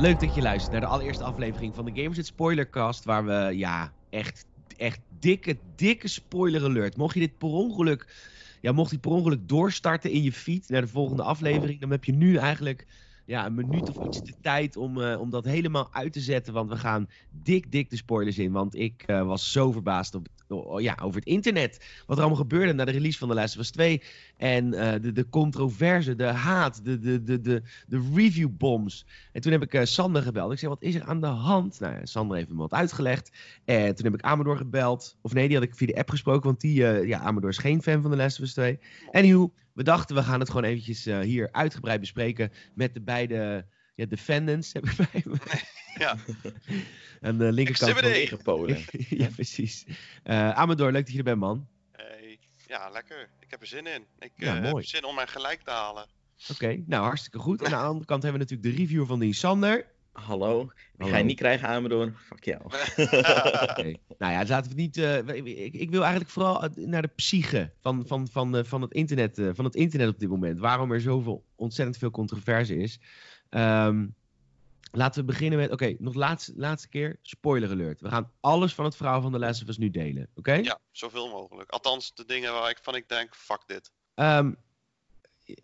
Leuk dat je luistert naar de allereerste aflevering van de Gamers Spoilercast, waar we ja, echt, echt dikke, dikke spoiler alert. Mocht je dit per ongeluk, ja, mocht die per ongeluk doorstarten in je feed naar de volgende aflevering, dan heb je nu eigenlijk ja, een minuut of iets de tijd om, uh, om dat helemaal uit te zetten. Want we gaan dik, dik de spoilers in. Want ik uh, was zo verbaasd op, oh, ja, over het internet. Wat er allemaal gebeurde na de release van The Last of Us 2. En uh, de, de controverse, de haat, de, de, de, de, de review bombs. En toen heb ik Sander gebeld. Ik zei, wat is er aan de hand? Nou, Sander heeft me wat uitgelegd. En toen heb ik Amador gebeld. Of nee, die had ik via de app gesproken. Want die, ja, Amador is geen fan van The Last of Us 2. Anywho, we dachten we gaan het gewoon eventjes uh, hier uitgebreid bespreken met de beide ja, defendants heb ik bij me. Ja. Aan de linkerkant van Polen. ja, precies. Uh, Amador, leuk dat je er bent, man. Hey, ja, lekker. Ik heb er zin in. Ik Ja, uh, mooi. heb zin om mijn gelijk te halen. Oké, nou hartstikke goed. En aan de andere kant hebben we natuurlijk de reviewer van die Sander. Hallo. Die Hallo. ga je niet krijgen aan me door. Fuck jou. Oké. Nou ja, laten we het niet. eh, ik, ik wil eigenlijk vooral naar de psyche van, van, van, eh, van, het internet, eh, van het internet op dit moment. Waarom er zoveel ontzettend veel controverse is. Ehm, laten we beginnen met. Oké, nog laatste, laatste keer. Spoiler alert. We gaan alles van het verhaal van de Last of Us nu delen. Oké? Ja, zoveel mogelijk. Althans, de dingen waar ik van ik denk, fuck dit. Ehm,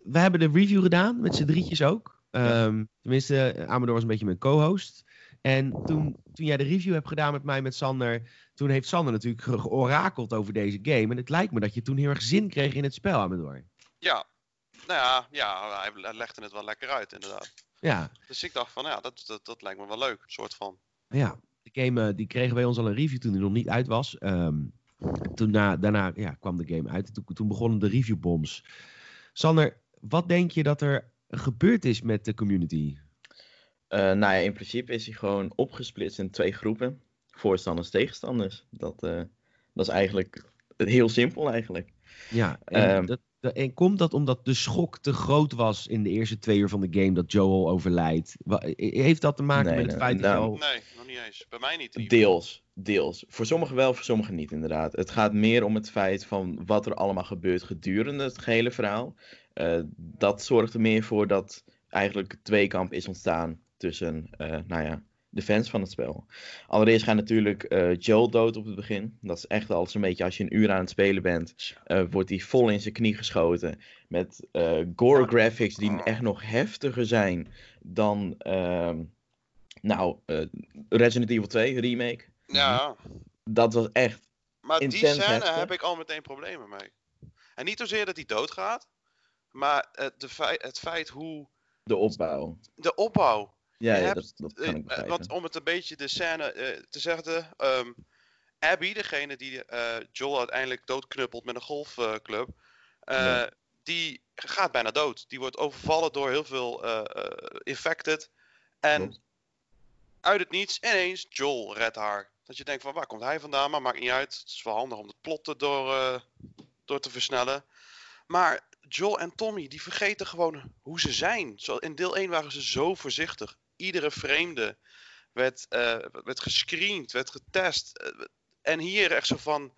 we hebben de review gedaan, met z'n drietjes ook. Ehm, Tenminste, Amador was een beetje mijn co-host. En toen, toen jij de review hebt gedaan met mij, met Sander, toen heeft Sander natuurlijk ge- georakeld over deze game. En het lijkt me dat je toen heel erg zin kreeg in het spel, Amador. Ja, nou ja, ja hij legde het wel lekker uit, inderdaad. Ja, Dus ik dacht van, ja, dat, dat, dat lijkt me wel leuk. Soort van. ja. De game eh, die kregen bij ons al een review toen die nog niet uit was. Ehm, toen na, daarna ja, kwam de game uit. Toen, toen begonnen de reviewbombs. Sander, wat denk je dat er gebeurd is met de community? Eh, nou ja, in principe is hij gewoon opgesplitst in twee groepen. Voorstanders, tegenstanders. Dat, eh, dat is eigenlijk heel simpel eigenlijk. Ja, en, Ehm. dat, dat- en komt dat omdat de schok te groot was in de eerste twee uur van de game dat Joel overlijdt? Heeft dat te maken Nee, met het feit dat nou, al... Nee, nog niet eens. Bij mij niet. Deels, deels. Voor sommigen wel, voor sommigen niet inderdaad. Het gaat meer om het feit van wat er allemaal gebeurt gedurende het gehele verhaal. Eh, dat zorgt er meer voor dat eigenlijk het tweekamp is ontstaan tussen, eh, nou ja, de fans van het spel. Allereerst gaat natuurlijk eh, Joel dood op het begin. Dat is echt al zo'n beetje als je een uur aan het spelen bent, wordt hij vol in zijn knie geschoten. Met gore graphics die echt nog heftiger zijn dan, ehm, nou, Resident Evil 2 remake. Ja, Dat was echt. maar die scène heftig. heb ik al meteen problemen mee. En niet zozeer dat hij doodgaat, maar eh, de feit, het feit hoe. De opbouw. De opbouw. Ja, ja hebt, dat, dat kan ik eh, begrijpen. want om het een beetje de scène eh, te zeggen, ehm, Abby, degene die Joel uiteindelijk doodknuppelt met een golfclub, Ja. die gaat bijna dood. Die wordt overvallen door heel veel infected. En Klopt. uit het niets, ineens, Joel redt haar. Dat je denkt van waar komt hij vandaan, maar maakt niet uit. Het is wel handig om het plot door, door te versnellen. Maar Joel en Tommy, die vergeten gewoon hoe ze zijn. Zo, in deel 1 waren ze zo voorzichtig. Iedere vreemde werd, eh, werd gescreend, werd getest. Eh, en hier echt zo van...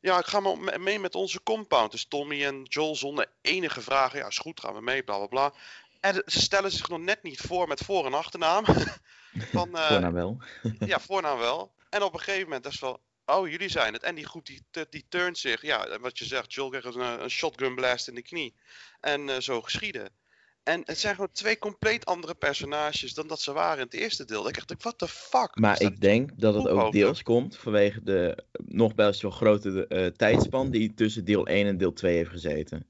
Ja, ik ga maar me- mee met onze compound. Dus Tommy en Joel zonder enige vragen. Ja, is goed, gaan we mee, bla bla bla. En ze stellen zich nog net niet voor met voor- en achternaam. van, eh, Voor nou wel. ja, voornaam wel. En op een gegeven moment is wel, oh jullie zijn het. En die groep die, die turnt zich, ja, wat je zegt, Joel krijgt een, een shotgun blast in de knie. En eh, zo geschieden. En het zijn gewoon twee compleet andere personages dan dat ze waren in het eerste deel. Ik dacht, what the fuck? Maar ik denk dat het ook over? deels komt vanwege de nog best wel grote eh, tijdspan die tussen deel 1 en deel 2 heeft gezeten.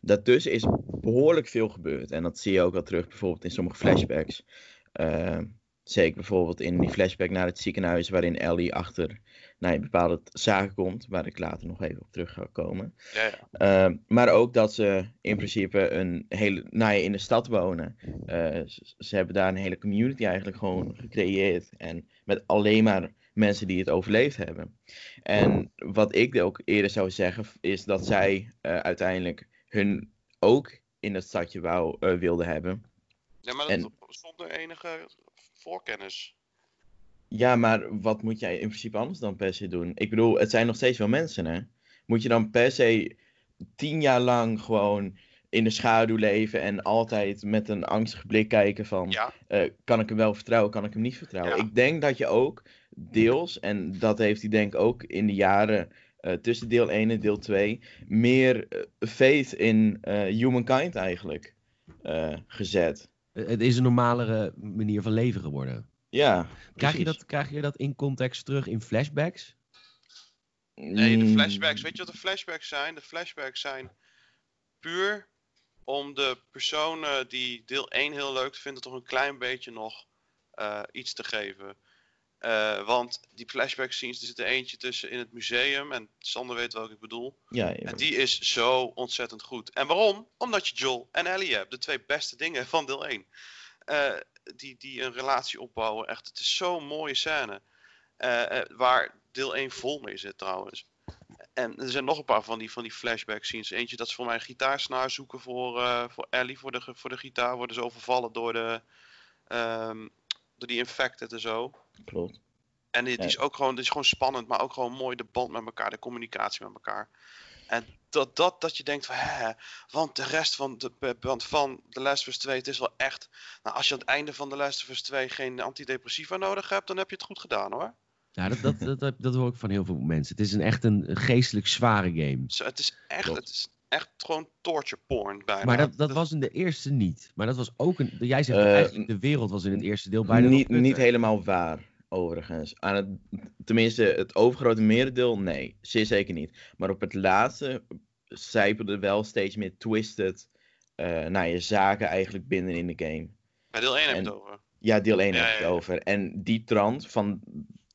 Daartussen is behoorlijk veel gebeurd. En dat zie je ook wel terug bijvoorbeeld in sommige flashbacks. Eh, zeker bijvoorbeeld in die flashback naar het ziekenhuis waarin Ellie achter nou, bepaalde zaken komt. Waar ik later nog even op terug ga komen. Ja, ja. Uh, maar ook dat ze in principe een hele, nou ja, in de stad wonen. Uh, ze, ze, hebben daar een hele community eigenlijk gewoon gecreëerd. En met alleen maar mensen die het overleefd hebben. En wat ik ook eerder zou zeggen, is dat zij uh, uiteindelijk hun ook in het stadje wou, uh, wilden hebben. Ja, maar dat en, zonder enige voorkennis. Ja, maar wat moet jij in principe anders dan per se doen? Ik bedoel, het zijn nog steeds wel mensen, hè? Moet je dan per se tien jaar lang gewoon in de schaduw leven en altijd met een angstige blik kijken van, Ja, eh, kan ik hem wel vertrouwen, kan ik hem niet vertrouwen? Ja. Ik denk dat je ook deels, en dat heeft hij denk ik ook in de jaren eh, tussen deel 1 en deel 2, meer eh, faith in humankind eigenlijk gezet. Het is een normalere manier van leven geworden. Ja, Krijg je, dat, krijg je dat in context terug in flashbacks? nee, de Mm, flashbacks. Weet je wat de flashbacks zijn? De flashbacks zijn puur om de personen die deel 1 heel leuk vinden, toch een klein beetje nog eh, iets te geven. Eh, want die flashback scenes, er zit er eentje tussen in het museum. En Sander weet welke ik bedoel. Ja, ja. En die is zo ontzettend goed. En waarom? Omdat je Joel en Ellie hebt. De twee beste dingen van deel 1. Eh, die, die een relatie opbouwen. Echt, het is zo'n mooie scène. Eh, waar deel 1 vol mee zit trouwens. En er zijn nog een paar van die, van die flashback scenes. Eentje dat ze voor mij een gitaarsnaar zoeken voor, voor Ellie. Voor de, voor de gitaar worden ze overvallen door, de, ehm, door die infected en zo. Klopt. En Ja. is ook gewoon, die is gewoon spannend, maar ook gewoon mooi de band met elkaar, de communicatie met elkaar. En dat, dat, dat je denkt van, hè, want de rest van de, want van The Last of Us 2, het is wel echt, nou als je aan het einde van The Last of Us 2 geen antidepressiva nodig hebt, dan heb je het goed gedaan hoor. Ja, dat, dat, dat, dat, dat hoor ik van heel veel mensen. Het is een, echt een geestelijk zware game. Zo, het is echt, Klopt. het is echt gewoon torture porn bijna. Maar dat, dat was in de eerste niet. Maar dat was ook een. Jij zegt Eh, eigenlijk de wereld was in het eerste deel bijna. niet, niet helemaal waar, overigens. Aan het, tenminste, het overgrote merendeel, nee. Zeer zeker niet. Maar op het laatste zijpelde wel steeds meer twisted uh, nou, je zaken eigenlijk binnen in de game. Bij deel 1 heb je het over. Ja, deel 1 Ja, heb ik het ja. over. En die trant van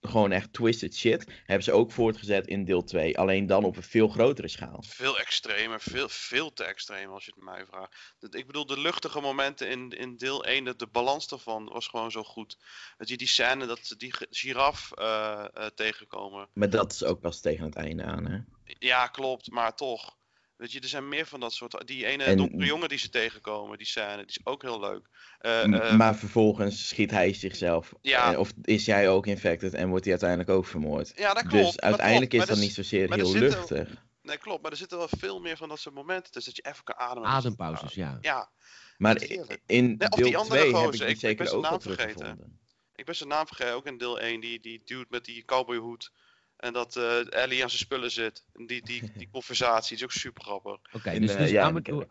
gewoon echt twisted shit hebben ze ook voortgezet in deel 2. Alleen dan op een veel grotere schaal. Veel extremer, veel, veel te extreem als je het mij vraagt. Ik bedoel, de luchtige momenten in, in deel 1, de, de balans daarvan was gewoon zo goed. Dat je die scène, dat ze die gi- giraf eh, eh, tegenkomen. Maar dat is ook pas tegen het einde aan, hè? Ja, klopt, maar toch. Weet je, er zijn meer van dat soort... Die ene En- donkere jongen die ze tegenkomen, die scène, die is ook heel leuk. Eh, M- eh, maar vervolgens schiet hij zichzelf. Ja. Eh, Of is jij ook infected en wordt hij uiteindelijk ook vermoord. ja, dat klopt. dus dat uiteindelijk klopt. is dat niet zozeer er heel luchtig. Nee, klopt, maar er zitten wel veel meer van dat soort momenten. Dus dat je even kan ademen. Adempauzes, ja. Ja, Maar dat in Nee, of die deel andere 2 heb gozer, ik ik- die ik ben zeker zijn ook wel naam vergeten. teruggevonden. Ik ben zijn naam vergeten, ook in deel 1. Die, die dude met die cowboyhoed. En dat eh, Ellie aan zijn spullen zit. En die, die, die conversatie is ook super grappig. Oké, dus, dus ja, Amador,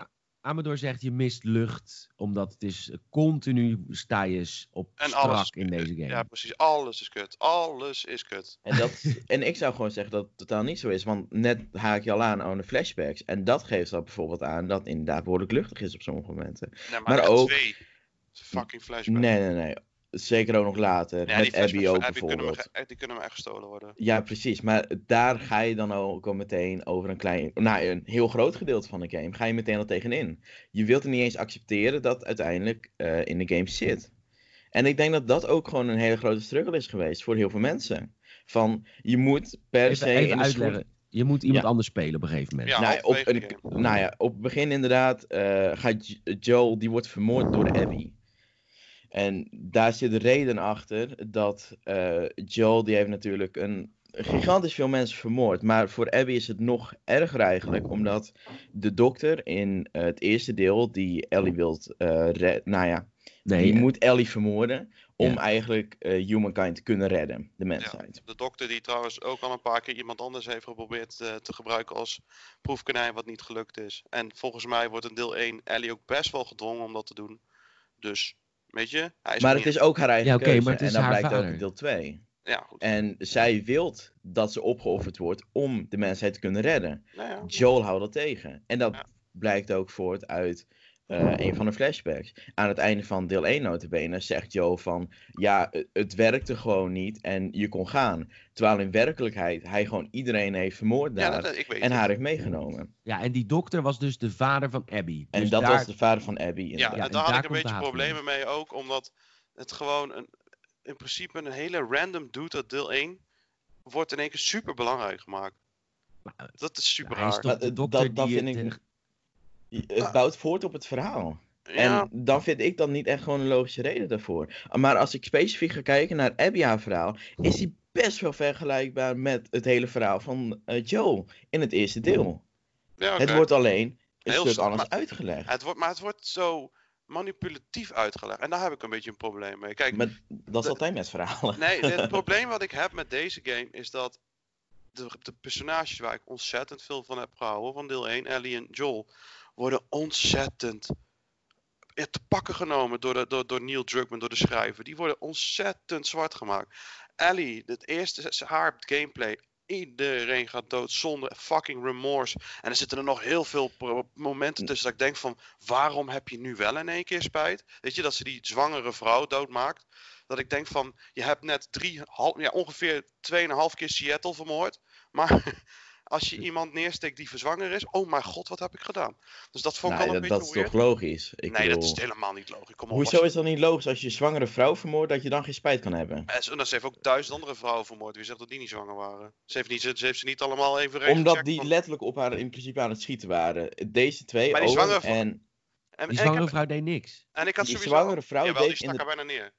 Amador zegt je mist lucht, omdat het is continu sta je op En strak alles in deze game. Ja, precies. Alles is kut. Alles is kut. En, dat, en ik zou gewoon zeggen dat het totaal niet zo is. Want net haak je al aan aan de flashbacks. En dat geeft al bijvoorbeeld aan dat het inderdaad behoorlijk luchtig is op sommige momenten. Nee, maar, ook- twee fucking flashbacks. Nee, nee, nee. Zeker ook nog later. Ja, met die Abby ook Abby kunnen, bijvoorbeeld. ge- die kunnen me echt gestolen worden. Ja, precies. Maar daar ga je dan ook al meteen over een klein, nou, een heel groot gedeelte van de game. Ga je meteen al tegenin. Je wilt er niet eens accepteren dat uiteindelijk eh, in de game zit. En ik denk dat dat ook gewoon een hele grote struggle is geweest voor heel veel mensen. Van, je moet per Even, se even in de uitleggen. Je moet iemand Ja. anders spelen op een gegeven moment. Ja, nou, op, een, nou ja, op het begin inderdaad eh, gaat Joel, die wordt vermoord door Abby. En daar zit de reden achter dat eh, Joel, die heeft natuurlijk een gigantisch veel mensen vermoord. Maar voor Abby is het nog erger eigenlijk, omdat de dokter in eh, het eerste deel, die Ellie wilt eh redden, nou ja, Nee, die moet Ellie vermoorden om Ja. eigenlijk eh, Humankind te kunnen redden, de mensheid. De dokter die trouwens ook al een paar keer iemand anders heeft geprobeerd eh, te gebruiken als proefkonijn, wat niet gelukt is. En volgens mij wordt in deel 1 Ellie ook best wel gedwongen om dat te doen. Dus, weet je, hij is Maar het is ook haar eigen Ja, oké, keuze maar het is en dat haar blijkt ook vader. in deel 2. Ja, goed. En zij wilt dat ze opgeofferd wordt om de mensheid te kunnen redden. Nou ja, Joel houdt dat tegen. En dat Ja. blijkt ook voort uit eh, een van de flashbacks. Aan het einde van deel 1 notabene zegt Joel van... Ja, het- het werkte gewoon niet en je kon gaan. Terwijl in werkelijkheid hij gewoon iedereen heeft vermoord ja daar. dat, ik weet en het. haar heeft meegenomen. ja, en die dokter was dus de vader van Abby. En Dus dat daar- was de vader van Abby. Ja, en en daar had daar ik een beetje problemen mee ook, omdat het gewoon een, in principe een hele random dude uit deel 1 wordt in één keer super belangrijk gemaakt. Dat is super hij is raar. toch Maar, de eh, dokter dat- dat die vind het, ik- eh, Het bouwt voort op het verhaal. Ja, En dan vind ik dan niet echt gewoon een logische reden daarvoor. Maar als ik specifiek ga kijken naar Abby haar verhaal, is die best wel vergelijkbaar met het hele verhaal van eh, Joe in het eerste deel. ja. Het wordt alleen een Heel stuk anders maar- uitgelegd. Het wordt, maar het wordt zo manipulatief uitgelegd. En daar heb ik een beetje een probleem mee. Kijk, Maar dat is altijd met verhalen. Nee, het probleem wat ik heb met deze game is dat de, de personages waar ik ontzettend veel van heb gehouden, van deel 1, Ellie en Joel, worden ontzettend te pakken genomen door, de, door, door Neil Druckmann, door de schrijver. Die worden ontzettend zwart gemaakt. Ellie, het eerste, haar gameplay, iedereen gaat dood zonder fucking remorse. En er zitten er nog heel veel momenten tussen dat ik denk van, waarom heb je nu wel in één keer spijt? Weet je, dat ze die zwangere vrouw doodmaakt. Dat ik denk van, je hebt net drie, hal- ja, ongeveer 2,5 keer Seattle vermoord. Maar als je iemand neersteekt die verzwanger is, oh mijn god, wat heb ik gedaan? Dus dat vond ik Nee, wel een dat, beetje dat is weird. toch logisch? Ik nee, dat is helemaal niet logisch. Kom op, Hoezo is dat niet logisch als je een zwangere vrouw vermoordt dat je dan geen spijt kan hebben? En ze- en ze heeft ook duizend andere vrouwen vermoord. Wie zegt dat die niet zwanger waren? Ze heeft, niet, ze, ze heeft ze niet allemaal even Omdat die letterlijk op haar in principe aan het schieten waren. Deze twee, Maar die Owen zwangere vrouw- en En, Die en, ik zwangere heb- vrouw deed niks. en ik had die sowieso... zwangere vrouw Jawel, die deed in de... bijna neer.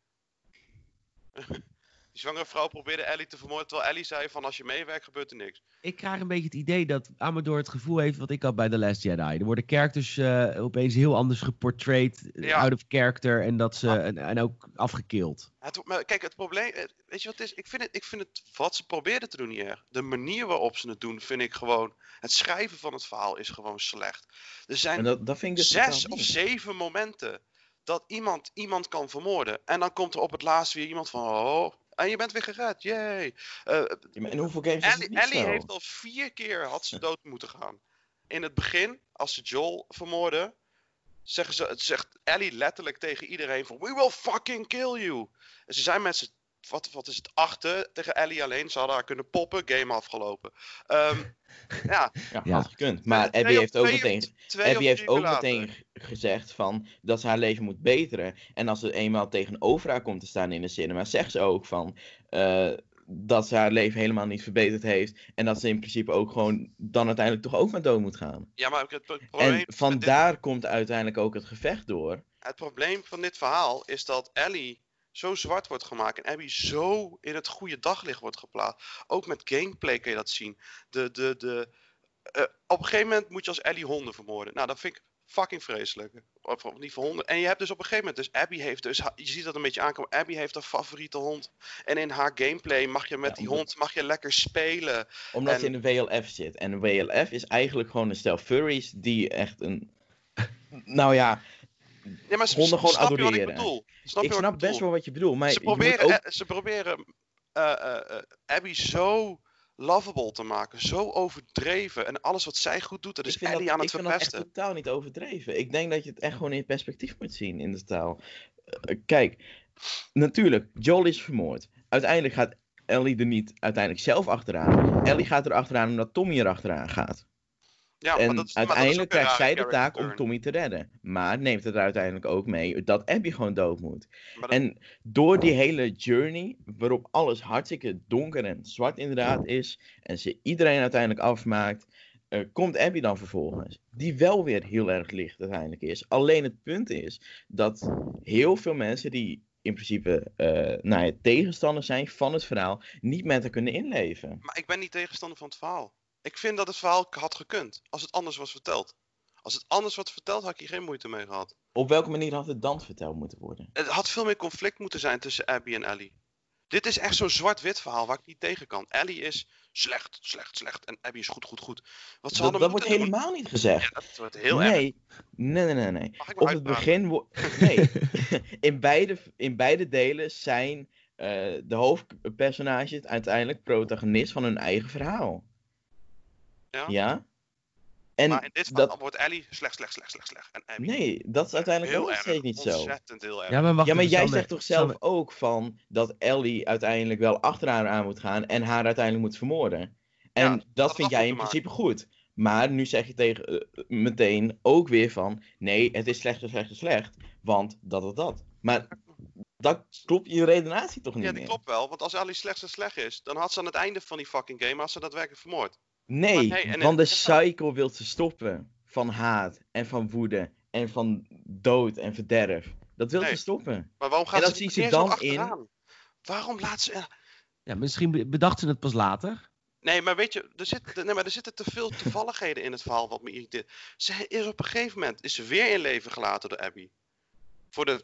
Die zwangere vrouw probeerde Ellie te vermoorden, terwijl Ellie zei van als je meewerkt gebeurt er niks. Ik krijg een beetje het idee dat Amador het gevoel heeft wat ik had bij The Last Jedi. Er worden characters eh, opeens heel anders geportrayed, eh, Ja. out of character en, dat ze, Ah. en, en ook afgekild. Het, maar kijk, het probleem, eh, weet je wat het is? Ik vind het, ik vind het wat ze probeerden te doen niet erg. De manier waarop ze het doen, vind ik gewoon. Het schrijven van het verhaal is gewoon slecht. Er zijn En dat, dat vind ik dus zes of niet. zeven momenten dat iemand iemand kan vermoorden. En dan komt er op het laatst weer iemand van. Oh, en je bent weer gered, yay. Eh, Ja, maar in hoeveel games is het Ellie, niet Ellie zo? heeft al vier keer had ze dood moeten gaan. In het begin, als ze Joel vermoorden, zeggen ze, zegt Ellie letterlijk tegen iedereen van We will fucking kill you. En ze zijn met z'n, wat, wat is het, achten tegen Ellie alleen. Ze hadden haar kunnen poppen, game afgelopen. Ehm, ja, Ja, Ja. had gekund. Maar Abby heeft ook meteen, Abby heeft ook meteen gezegd van dat ze haar leven moet beteren. En als ze eenmaal tegenover haar komt te staan in de cinema, zegt ze ook van eh, dat ze haar leven helemaal niet verbeterd heeft. En dat ze in principe ook gewoon dan uiteindelijk toch ook maar dood moet gaan. Ja, maar het, het probleem, En met dit- vandaar komt uiteindelijk ook het gevecht door. het probleem van dit verhaal is dat Ellie zo zwart wordt gemaakt en Abby zo in het goede daglicht wordt geplaatst. Ook met gameplay kun je dat zien. De, de, de, eh, op een gegeven moment moet je als Ellie honden vermoorden. Nou, dat vind ik fucking vreselijk. Of, of niet voor honden. En je hebt dus op een gegeven moment, dus Abby heeft dus, je ziet dat een beetje aankomen. Abby heeft haar favoriete hond. En in haar gameplay mag je met Ja, die omdat- hond mag je lekker spelen. Omdat En- ze in de WLF zit. En de WLF is eigenlijk gewoon een stel furries die echt een... Nou ja, Ja, maar s- Honden gewoon snap je wat ik bedoel? Snap ik je snap best wel wat je bedoelt. Maar ze proberen, ook eh, ze proberen eh, eh, Abby zo lovable te maken, zo overdreven. En alles wat zij goed doet, dat is Ellie dat, aan het ik vind dat echt verpesten. totaal niet overdreven. Ik denk dat je het echt gewoon in perspectief moet zien in de taal. Kijk, natuurlijk, Joel is vermoord. Uiteindelijk gaat Ellie er niet uiteindelijk zelf achteraan. Ellie gaat er achteraan omdat Tommy er achteraan gaat. Ja, en dat is, uiteindelijk krijgt zij de taak om. Tommy te redden. Maar neemt het er uiteindelijk ook mee dat Abby gewoon dood moet. Dat- En door die hele journey, waarop alles hartstikke donker en zwart inderdaad is, en ze iedereen uiteindelijk afmaakt, eh, komt Abby dan vervolgens. Die wel weer heel erg licht uiteindelijk is. Alleen het punt is dat heel veel mensen die in principe eh nou ja, tegenstanders zijn van het verhaal, niet met haar kunnen inleven. maar ik ben niet tegenstander van het verhaal. Ik vind dat het verhaal had gekund, als het anders was verteld. Als het anders was verteld, had ik hier geen moeite mee gehad. Op welke manier had het dan verteld moeten worden? Het had veel meer conflict moeten zijn tussen Abby en Ellie. Dit is echt zo'n zwart-wit verhaal waar ik niet tegen kan. Ellie is slecht, slecht, slecht. En Abby is goed, goed, goed. Wat ze Dat, dat wordt doen- helemaal niet gezegd. Ja, dat wordt heel erg. nee. nee, nee, nee, nee. Me Op het begin. Nee. in, beide, in beide delen zijn eh, de hoofdpersonages uiteindelijk protagonist van hun eigen verhaal. Ja? En maar in dit verhaal dat. wordt Ellie slecht, slecht, slecht, slecht, slecht. En Abby Nee, dat is uiteindelijk heel ook steeds niet zo. Ontzettend heel erg. Ja, maar wacht Ja, maar even, jij Sander. zegt toch zelf Sander, ook van dat Ellie uiteindelijk wel achter haar aan moet gaan en haar uiteindelijk moet vermoorden. En Ja, dat dat vind jij in principe goed. Maar nu zeg je tegen eh, meteen ook weer van nee, het is slecht, slecht, slecht, want dat, dat, dat. Maar dat klopt je redenatie toch niet Ja, die meer? klopt wel. Want als Ellie slecht en slecht is, dan had ze aan het einde van die fucking game had ze daadwerkelijk vermoord. Nee, Maar nee, en want de cycle wil ze stoppen van haat en van woede en van dood en verderf. Dat wil Nee. ze stoppen. Maar waarom gaat En dat ze ze dan in- achteraan? Waarom laat ze... Ja, misschien be- bedacht ze het pas later. Nee, maar weet je, er, zit, nee, maar er zitten te veel toevalligheden in het verhaal wat me irriteert. Ze is op een gegeven moment is ze weer in leven gelaten door Abby. Voor de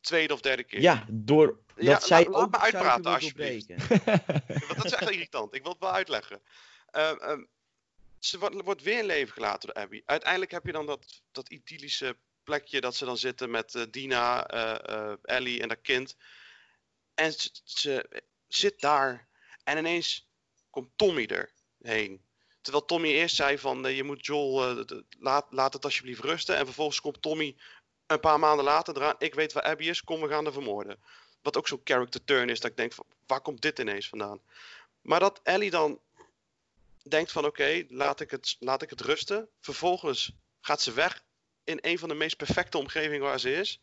tweede of derde keer. Ja, door dat Ja, zij laat- laat ook me uitpraten, alsjeblieft. dat is echt irritant. Ik wil het wel uitleggen. Ehm, ehm, ze wordt, wordt weer in leven gelaten door Abby. Uiteindelijk heb je dan dat, dat idyllische plekje dat ze dan zitten met eh, Dina, eh, Ellie en dat kind. En ze, zit daar en ineens komt Tommy erheen. Terwijl Tommy eerst zei van je moet Joel, laat, laat het alsjeblieft rusten. En vervolgens komt Tommy een paar maanden later eraan. Ik weet waar Abby is, kom we gaan haar vermoorden. Wat ook zo'n character turn is dat ik denk van waar komt dit ineens vandaan? Maar dat Ellie dan denkt van oké, laat, ik het, laat ik het rusten. Vervolgens gaat ze weg in een van de meest perfecte omgevingen waar ze is.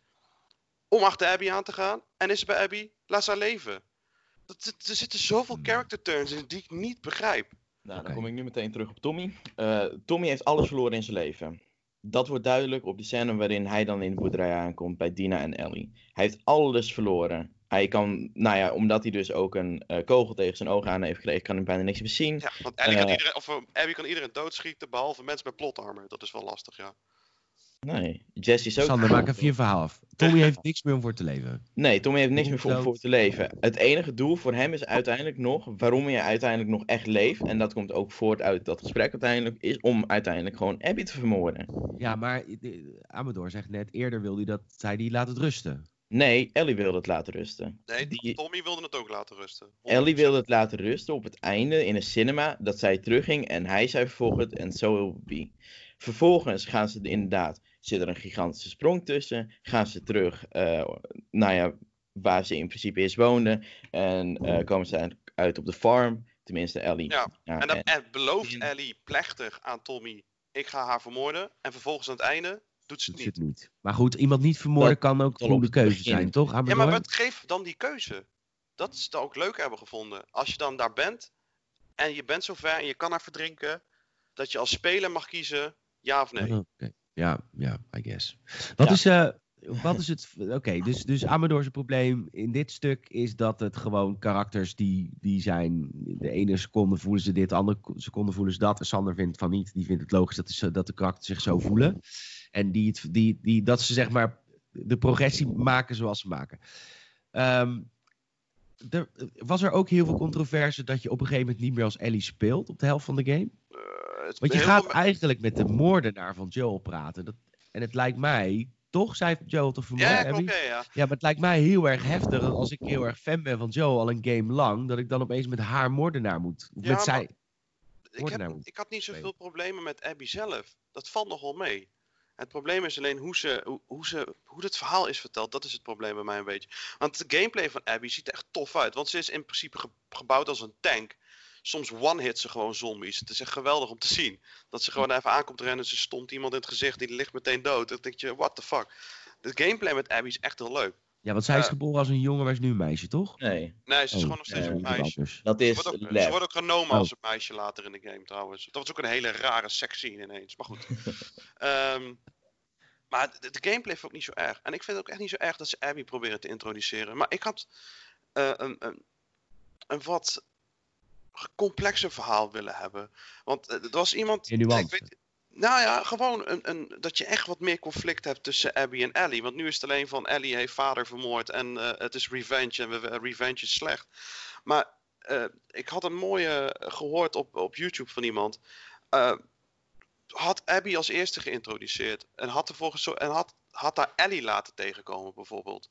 Om achter Abby aan te gaan. En is ze bij Abby, laat ze haar leven. Dat, dat- er zitten zoveel Hmm. character turns in die ik niet begrijp. Nou, dan kom ik nu meteen terug op Tommy. Eh, Tommy heeft alles verloren in zijn leven. Dat wordt duidelijk op die scène waarin hij dan in de boerderij aankomt bij Dina en Ellie. Hij heeft alles verloren. Hij kan, nou ja, omdat hij dus ook een eh, kogel tegen zijn ogen aan heeft gekregen, kan hij bijna niks meer zien. Ja, want Ellie kan Eh. iedereen, of, eh, Abby kan iedereen doodschieten behalve mensen met plot armor. Dat is wel lastig, ja. Nee, Jesse is ook. Sander, maak even je verhaal af. Tommy heeft niks meer om voor te leven. Nee, Tommy heeft niks meer voor, Dood. voor te leven. Het enige doel voor hem is uiteindelijk nog, waarom hij uiteindelijk nog echt leeft, en dat komt ook voort uit dat gesprek uiteindelijk, is om uiteindelijk gewoon Abby te vermoorden. Ja, maar Amador zegt net, eerder wilde hij dat hij die laat het rusten. Nee, Ellie wilde het laten rusten. Nee, Die- Tommy wilde het ook laten rusten. Ellie wilde het laten rusten op het einde in een cinema, dat zij terugging en hij zei vervolgens, en so will it be. Vervolgens gaan ze inderdaad, zit er een gigantische sprong tussen, gaan ze terug, eh, nou ja, waar ze in principe eerst woonden, en eh, komen ze uit- op de farm, tenminste Ellie. Ja, Ja, En dan en- belooft Ellie plechtig aan Tommy, ik ga haar vermoorden. En vervolgens aan het einde doet ze het niet. niet. Maar goed, iemand niet vermoorden Dat kan ook een goede het keuze begin. zijn, toch? Ja, maar wat geef dan die keuze? Dat is dan ook leuk hebben gevonden. Als je dan daar bent en je bent zover en je kan haar verdrinken, dat je als speler mag kiezen ja of nee. Oh, oké. Ja, ja, I guess. Wat Ja. is, eh, wat is het... Oké, dus, dus Amador's probleem in dit stuk is dat het gewoon karakters die, die zijn... De ene seconde voelen ze dit, de andere seconde voelen ze dat. En Sander vindt van niet. Die vindt het logisch dat, de, dat de karakters zich zo voelen. En die, het- die, die, dat ze zeg maar de progressie maken zoals ze maken. Ehm, er, was er ook heel veel controverse dat je op een gegeven moment niet meer als Ellie speelt op de helft van de game? Eh, Want je gaat eigenlijk met de moordenaar van Joel praten. Dat, en het lijkt mij, toch, zei Joel toch vermoord? Ja, oké, ja. ja, maar het lijkt mij heel erg heftig als ik heel erg fan ben van Joel al een game lang, dat ik dan opeens met haar moordenaar moet. Of Ja, met zij. Ik, heb, moet ik had niet zoveel problemen met Abby zelf. Dat valt nog wel mee. Het probleem is alleen hoe, ze, hoe, hoe, ze, hoe het verhaal is verteld. Dat is het probleem bij mij een beetje. Want de gameplay van Abby ziet er echt tof uit. Want ze is in principe ge- gebouwd als een tank. Soms one-hit ze gewoon zombies. Het is echt geweldig om te zien. Dat ze gewoon even aankomt rennen. Ze stond iemand in het gezicht. Die ligt meteen dood. Dan denk je, what the fuck. De gameplay met Abby is echt heel leuk. Ja, want zij is geboren als een jongen, maar is nu een meisje, toch? Nee, Nee, ze is Oh, gewoon nog steeds een dat is meisje. dat Ze is wordt, ook, ze wordt ook genomen Oh. als een meisje later in de game trouwens. Dat was ook een hele rare seksscene ineens. Maar goed. Ehm, maar de, de gameplay vond ik niet zo erg. En ik vind het ook echt niet zo erg dat ze Abby proberen te introduceren. Maar ik had eh, een, een, een wat complexer verhaal willen hebben. Want eh, er was iemand... Ik weet, nou ja, gewoon een, een, dat je echt wat meer conflict hebt tussen Abby en Ellie. Want nu is het alleen van Ellie heeft vader vermoord en eh, het is revenge en we, revenge is slecht. Maar ik had een mooie gehoord op, op YouTube van iemand. Had Abby als eerste geïntroduceerd en had, volgens en had, had daar Ellie laten tegenkomen bijvoorbeeld.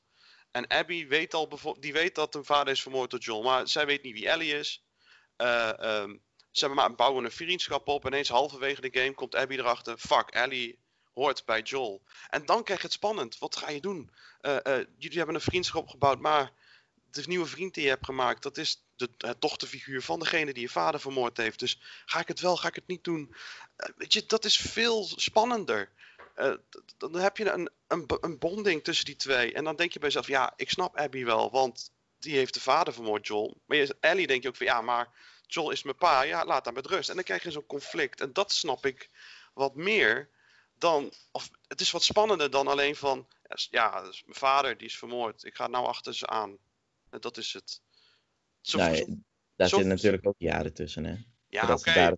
En Abby weet al, die weet dat hun vader is vermoord door John, maar zij weet niet wie Ellie is. Eh, ehm, ze maar bouwen een vriendschap op. En ineens halverwege de game komt Abby erachter. Fuck, Ellie hoort bij Joel. En dan krijg je het spannend. Wat ga je doen? Eh, eh, jullie hebben een vriendschap gebouwd, maar de nieuwe vriend die je hebt gemaakt, dat is de, het dochterfiguur van degene die je vader vermoord heeft. Dus ga ik het wel, ga ik het niet doen? Eh, weet je, dat is veel spannender. Eh, dan heb je een, een, een bonding tussen die twee. En dan denk je bij jezelf, ja, ik snap Abby wel, want die heeft de vader vermoord, Joel. Maar je, Ellie denk je ook van, ja, maar Joel is mijn pa, ja, laat haar met rust. En dan krijg je zo'n conflict. En dat snap ik wat meer dan, of het is wat spannender dan alleen van, ja, mijn vader, die is vermoord. Ik ga nou achter ze aan. En dat is het. Zo, Nou, zo- daar zitten natuurlijk ook jaren tussen, hè? Ja, oké.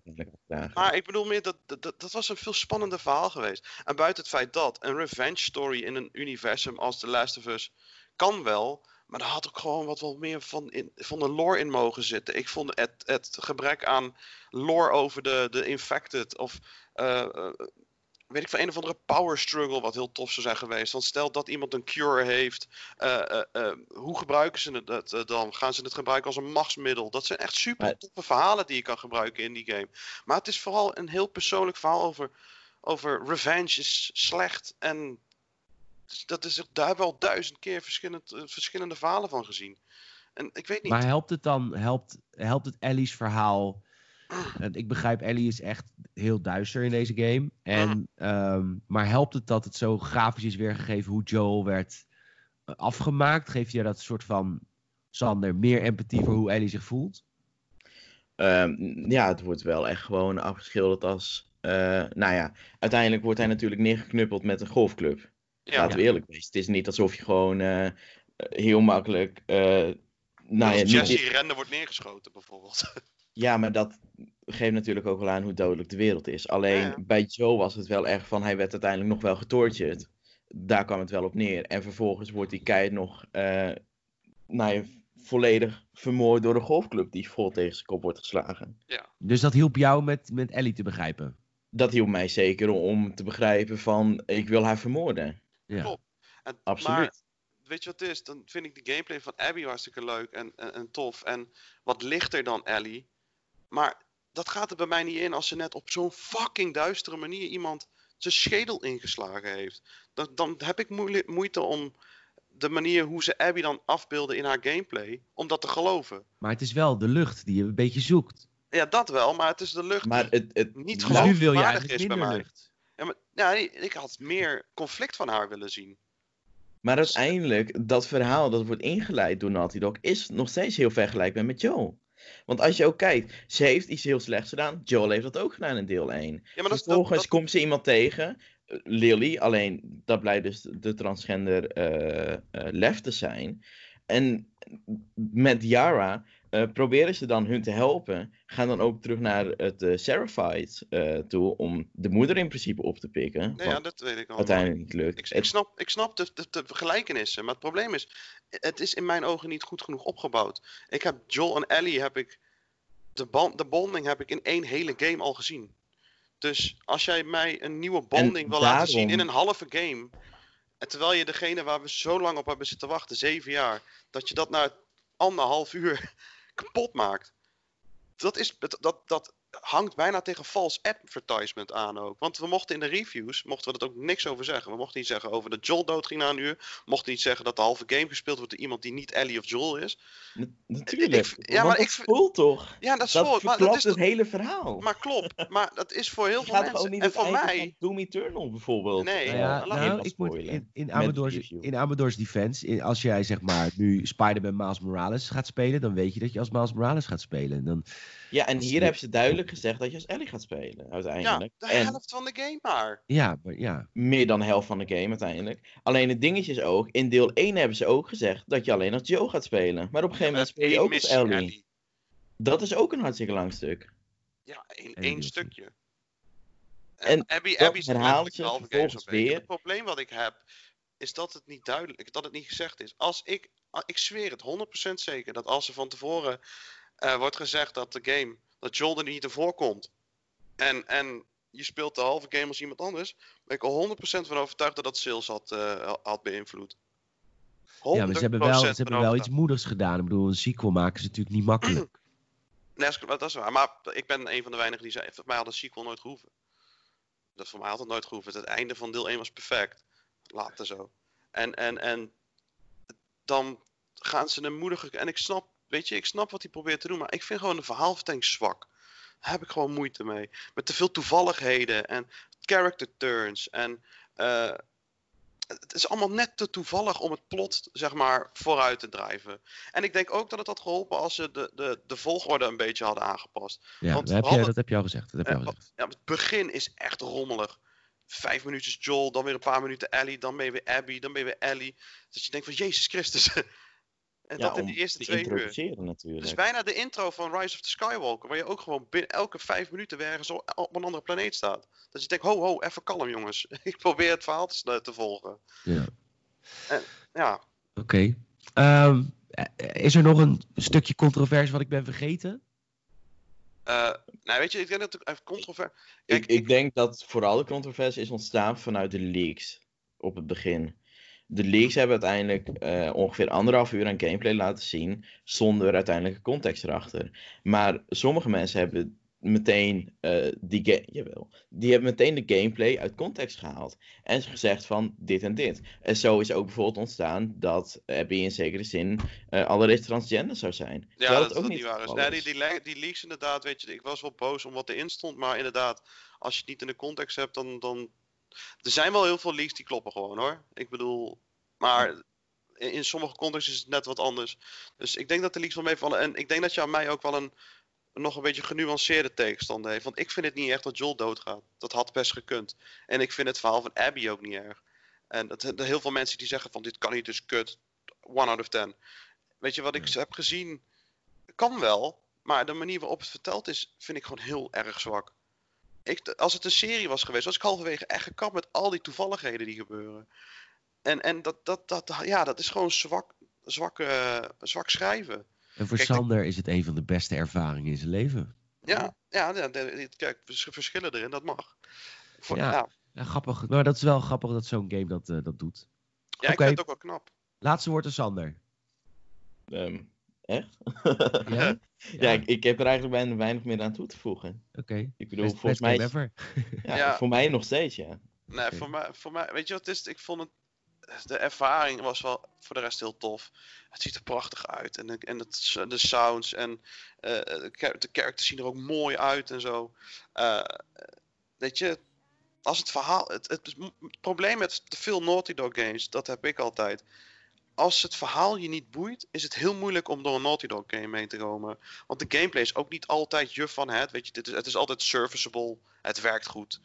Maar ik bedoel meer, dat, dat, dat was een veel spannender verhaal geweest. En buiten het feit dat, een revenge story in een universum als The Last of Us kan wel. Maar daar had ook gewoon wat wel meer van, in, van de lore in mogen zitten. Ik vond het, het gebrek aan lore over de, de infected. Of eh, eh, weet ik van een of andere power struggle wat heel tof zou zijn geweest. Want stel dat iemand een cure heeft. eh, eh, eh, hoe gebruiken ze het dat, dan? Gaan ze het gebruiken als een machtsmiddel? Dat zijn echt super toffe verhalen die je kan gebruiken in die game. Maar het is vooral een heel persoonlijk verhaal over, over revenge is slecht. En dat is, daar hebben we al duizend keer verschillend, verschillende verhalen van gezien. En ik weet niet. Maar helpt het dan, helpt, helpt het Ellie's verhaal? En ik begrijp, Ellie is echt heel duister in deze game. En, ehm, maar helpt het dat het zo grafisch is weergegeven hoe Joel werd eh, afgemaakt? Geeft je dat soort van, Sander, meer empathie voor hoe Ellie zich voelt? Ehm, ja, het wordt wel echt gewoon afgeschilderd als. eh, nou ja, uiteindelijk wordt hij natuurlijk neergeknuppeld met een golfclub. ja, Laten we eerlijk wezen. Het is niet alsof je gewoon eh, heel makkelijk. nou ja, niet- Jesse rende wordt neergeschoten bijvoorbeeld. ja, maar dat geeft natuurlijk ook wel aan hoe dodelijk de wereld is. Alleen Ja, ja. bij Joe was het wel echt van. Hij werd uiteindelijk nog wel getortured. Daar kwam het wel op neer. En vervolgens wordt die kei nog. eh, nou ja, volledig vermoord door de golfclub die vol tegen zijn kop wordt geslagen. Dus dat hielp jou met, met Ellie te begrijpen? dat hielp mij zeker om te begrijpen van ik wil haar vermoorden. Ja. Klopt. En, Absoluut. Maar weet je wat het is? Dan vind ik de gameplay van Abby hartstikke leuk en, en, en tof. En wat lichter dan Ellie. Maar dat gaat er bij mij niet in als ze net op zo'n fucking duistere manier iemand zijn schedel ingeslagen heeft. Dan, dan heb ik moeite om de manier hoe ze Abby dan afbeelden in haar gameplay, om dat te geloven. Maar het is wel de lucht die je een beetje zoekt. Ja, dat wel, maar het is de lucht Maar die het, het, niet Dus gewoon nu wil je is bij minder mij. lucht. Ja, maar, ja, ik had meer conflict van haar willen zien. maar uiteindelijk, dat verhaal dat wordt ingeleid door Naughty Dog is nog steeds heel vergelijkbaar met Joe. Want als je ook kijkt, ze heeft iets heel slechts gedaan. Joel heeft dat ook gedaan in deel 1. Ja, maar dat, is- dat, Vervolgens dat, komt ze iemand tegen, eh, Lily, alleen dat blijkt dus de transgender eh eh, Lef te zijn. En met Yara eh, proberen ze dan hun te helpen. Gaan dan ook terug naar het uh, Seraphites toe om de moeder in principe op te pikken. nee, ja, dat weet ik al. uiteindelijk niet lukt. Ik, snap, ik snap de, de, de vergelijkenissen, maar het probleem is, het is in mijn ogen niet goed genoeg opgebouwd. Ik heb Joel en Ellie, heb ik, de, band, de bonding heb ik in één hele game al gezien. Dus als jij mij een nieuwe bonding wil laten zien in een halve game, en terwijl je degene waar we zo lang op hebben zitten wachten, zeven jaar, dat je dat na anderhalf uur kapot maakt. Dat, is, dat, dat, hangt bijna tegen false advertisement aan ook. Want we mochten in de reviews, mochten we er ook niks over zeggen. We mochten niet zeggen over dat Joel doodging na een uur. Mochten niet zeggen dat de halve game gespeeld wordt door iemand die niet Ellie of Joel is. Na- natuurlijk. ik- ja, maar dat ik voelt toch? Ja, dat is Dat maar dat is het hele verhaal. Maar klopt, maar dat is voor heel Je veel mensen. ook niet En voor mij, van Doom Eternal bijvoorbeeld. Nee, eh, Nou ja, laat me nou, ik moet in, in, Amador's, in Amador's defense, in- als jij zeg maar nu Spider-Man Miles Morales gaat spelen, dan weet je dat je als Miles Morales gaat spelen. Dan, Ja, en Dat hier hebben ze duidelijk gezegd dat je als Ellie gaat spelen, ja, uiteindelijk. de en helft van de game maar. ja, maar ja. meer dan de helft van de game uiteindelijk. Alleen het dingetje is ook, in deel 1 hebben ze ook gezegd dat je alleen als Joe gaat spelen. Maar op een gegeven moment speel je ook als Ellie. Dat is ook een hartstikke lang stuk. Ja, één, Eén één stukje. En En Abby, Abby is herhaalt je de vervolgens weer. Het probleem wat ik heb, is dat het niet duidelijk, dat het niet gezegd is. Als ik, ik zweer het 100% zeker, dat als er van tevoren eh, wordt gezegd dat de game, dat Joel er niet in voorkomt. En, en je speelt de halve game als iemand anders, ben ik er 100% van overtuigd dat dat sales had, eh, had beïnvloed. ja, maar ze hebben wel, 100% ze hebben wel iets moedigs gedaan. Ik bedoel, een sequel maken is natuurlijk niet makkelijk. Nee, dat is- dat is waar. Maar ik ben een van de weinigen die zei, voor mij had een sequel nooit gehoeven. Dat voor mij had het nooit gehoeven. Het einde van deel 1 was perfect. Later zo. En, en, en dan gaan ze een moedige... En ik snap, weet je, ik snap wat hij probeert te doen. Maar ik vind gewoon de verhaalvertelling zwak. Daar heb ik gewoon moeite mee. Met te veel toevalligheden en character turns. En eh, het is allemaal net te toevallig om het plot, zeg maar, vooruit te drijven. En ik denk ook dat het had geholpen als ze de, de, de volgorde een beetje hadden aangepast. Ja, Want dat heb, je, dat heb je al gezegd. Dat heb je al gezegd. Ja, het begin is echt rommelig. Vijf minuutjes Joel, dan weer een paar minuten Ellie, dan ben je weer Abby, dan ben je weer Ellie. Dat je denkt van Jezus Christus. En Ja, dat in om de eerste te twee uur. introduceren Het natuurlijk. is bijna de intro van Rise of the Skywalker, waar je ook gewoon binnen elke vijf minuten weer ergens op een andere planeet staat. Dat je denkt, ho ho, even kalm jongens. Ik probeer het verhaal te, volgen. Ja. Ja, Oké. Ehm, eh, is er nog een stukje controverse wat ik ben vergeten? eh, nou weet je, ik denk dat het even controvers... Kijk, ik, ik denk dat vooral de controversie is ontstaan vanuit de leaks op het begin. De leaks hebben uiteindelijk eh, ongeveer anderhalf uur aan gameplay laten zien, zonder uiteindelijke context erachter. Maar sommige mensen hebben meteen, eh, die, jawel, die hebben meteen de gameplay uit context gehaald. En gezegd van dit en dit. En zo is ook bijvoorbeeld ontstaan dat Abby in zekere zin eh allereerst transgender zou zijn. Ja, dat, dat ook niet waar is. Nee, die, die leaks inderdaad, weet je, ik was wel boos om wat erin stond, maar inderdaad, als je het niet in de context hebt, dan, dan... Er zijn wel heel veel leaks die kloppen gewoon, hoor. Ik bedoel, maar in, in sommige contexten is het net wat anders. Dus ik denk dat de leaks wel meevallen. En ik denk dat je aan mij ook wel een, nog een beetje genuanceerde tegenstander heeft. Want ik vind het niet echt dat Joel doodgaat. Dat had best gekund. En ik vind het verhaal van Abby ook niet erg. En dat, er heel veel mensen die zeggen van dit kan niet, dus kut. One out of ten. Weet je wat ik heb gezien? Kan wel, maar de manier waarop het verteld is, vind ik gewoon heel erg zwak. Ik, als het een serie was geweest, was ik halverwege echt gekapt met al die toevalligheden die gebeuren. En, en dat, dat, dat, ja, dat is gewoon zwak, zwak, eh, zwak schrijven. En voor Kijk, Sander is het een van de beste ervaringen in zijn leven. Ja, ja, kijk, vers- verschillen erin, dat mag. Voor, Ja. ja. Ja, grappig. Maar dat is wel grappig dat zo'n game dat, eh, dat doet. Ja, ik Oké. vind het ook wel knap. Laatste woord aan Sander. Ehm, echt? Ja? ja, ik, ik heb er eigenlijk bijna weinig meer aan toe te voegen. Oké. Ik bedoel, Best, volgens best mij, ja, Ja. voor mij nog steeds, ja. Nee, voor, mij, voor mij, weet je wat het is? Ik vond het, de ervaring was wel voor de rest heel tof. Het ziet er prachtig uit. En, de- en het, de sounds en eh, de characters zien er ook mooi uit en zo. Eh, weet je, als het verhaal. Het, het, het probleem met te veel Naughty Dog games, dat heb ik altijd. Als het verhaal je niet boeit, is het heel moeilijk om door een Naughty Dog game heen te komen. Want de gameplay is ook niet altijd je van het. Weet je, dit is, het is altijd serviceable. Het werkt goed.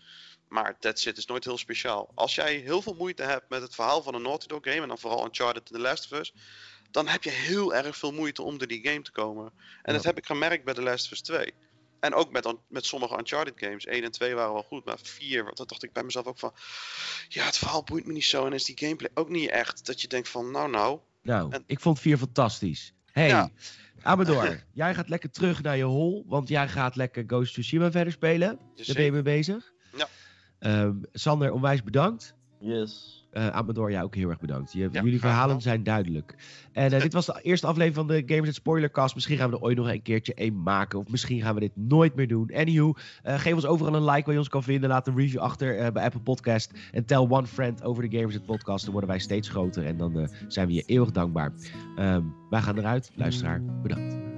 Maar that's it, is nooit heel speciaal. Als jij heel veel moeite hebt met het verhaal van een Naughty Dog game, en dan vooral Uncharted en The Last of Us, dan heb je heel erg veel moeite om door die game te komen. En Ja. dat heb ik gemerkt bij The Last of Us 2. En ook met, met sommige Uncharted games. 1 en 2 waren wel goed, maar 4, dat dacht ik bij mezelf ook van... Ja, het verhaal boeit me niet zo en is die gameplay ook niet echt dat je denkt van, nou nou. Nou, En- ik vond 4 fantastisch. Hey, Ja. Amador, jij gaat lekker terug naar je hol, want jij gaat lekker Ghost of Tsushima verder spelen. Dus Daar ben je mee bezig. Ja. Ehm, Sander, onwijs bedankt. Yes. Eh Amador, jij ook heel erg bedankt. Je, jullie verhalen zijn duidelijk. En eh, dit was de eerste aflevering van de Gamers Spoilercast. Misschien gaan we er ooit nog een keertje een maken. Of misschien gaan we dit nooit meer doen. Anywho, eh, geef ons overal een like waar je ons kan vinden. Laat een review achter bij Apple Podcast. En tell one friend over de Gamers Podcast. Dan worden wij steeds groter. En dan zijn we je eeuwig dankbaar. Ehm, wij gaan eruit. Luisteraar, bedankt.